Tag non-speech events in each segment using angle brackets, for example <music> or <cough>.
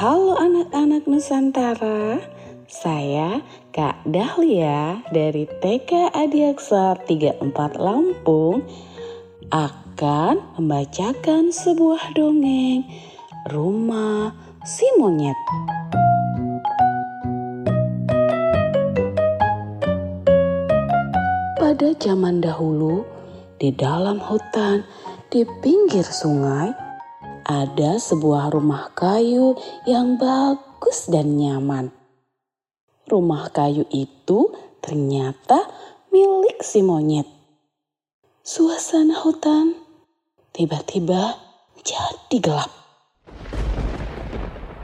Halo anak-anak Nusantara, saya Kak Dahlia dari TK Adiaksa 34 Lampung akan membacakan sebuah dongeng Rumah Si Monyet. Pada zaman dahulu, di dalam hutan, di pinggir sungai, ada sebuah rumah kayu yang bagus dan nyaman. Rumah kayu itu ternyata milik si monyet. Suasana hutan tiba-tiba jadi gelap.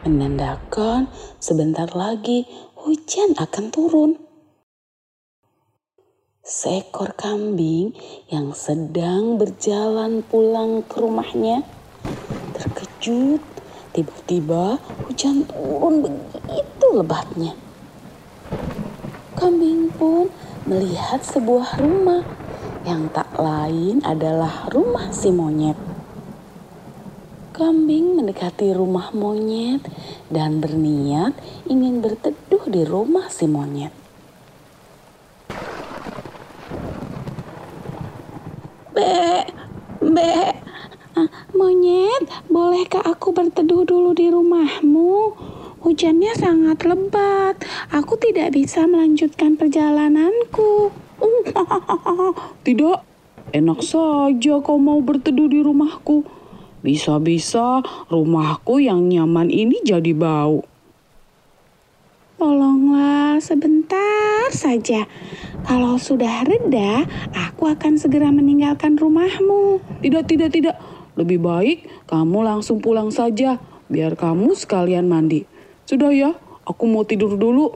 Menandakan sebentar lagi hujan akan turun. Seekor kambing yang sedang berjalan pulang ke rumahnya terkejut. Tiba-tiba hujan turun begitu lebatnya. Kambing pun melihat sebuah rumah yang tak lain adalah rumah si monyet. Kambing mendekati rumah monyet dan berniat ingin berteduh di rumah si monyet. Be, be, Monyet, bolehkah aku berteduh dulu di rumahmu? Hujannya sangat lebat. Aku tidak bisa melanjutkan perjalananku. <laughs> Tidak, enak saja kau mau berteduh di rumahku. Bisa-bisa rumahku yang nyaman ini jadi bau. Tolonglah sebentar saja. Kalau sudah reda, aku akan segera meninggalkan rumahmu. Tidak, tidak, tidak. Lebih baik kamu langsung pulang saja, biar kamu sekalian mandi. Sudah ya, aku mau tidur dulu.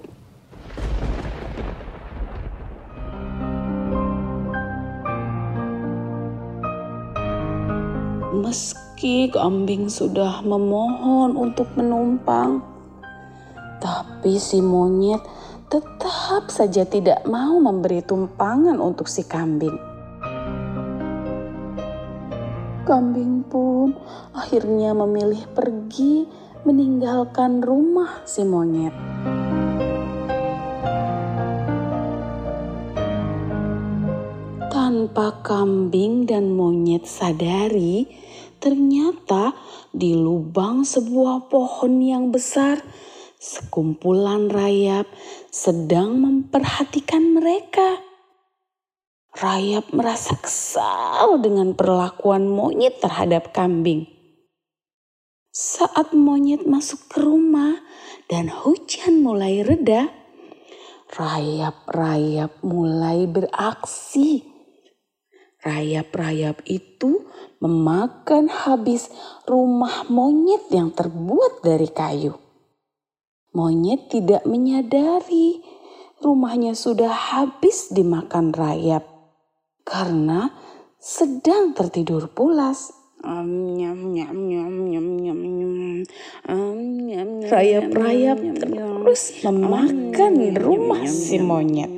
Meski kambing sudah memohon untuk menumpang, tapi si monyet tetap saja tidak mau memberi tumpangan untuk si kambing. Kambing pun akhirnya memilih pergi meninggalkan rumah si monyet. Tanpa kambing dan monyet sadari, ternyata di lubang sebuah pohon yang besar, sekumpulan rayap sedang memperhatikan mereka. Rayap merasa kesal dengan perlakuan monyet terhadap kambing. Saat monyet masuk ke rumah dan hujan mulai reda, rayap-rayap mulai beraksi. Rayap-rayap itu memakan habis rumah monyet yang terbuat dari kayu. Monyet tidak menyadari rumahnya sudah habis dimakan rayap karena sedang tertidur pulas. Rayap-rayap terus memakan rumah si monyet.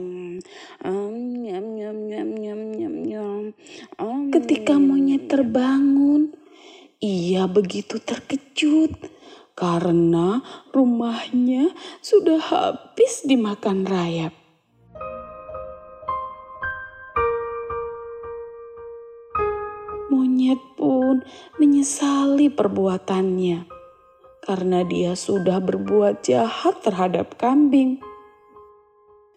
Ketika monyet terbangun, ia begitu terkejut karena rumahnya sudah habis dimakan rayap. Monyet pun menyesali perbuatannya karena dia sudah berbuat jahat terhadap kambing.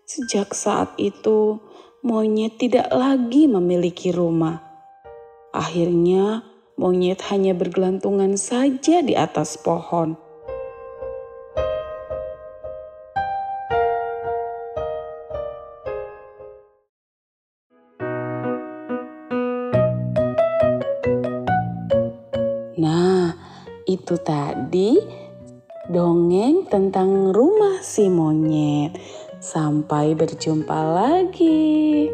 Sejak saat itu, monyet tidak lagi memiliki rumah. Akhirnya, monyet hanya bergelantungan saja di atas pohon. Itu tadi dongeng tentang rumah si monyet. Sampai berjumpa lagi.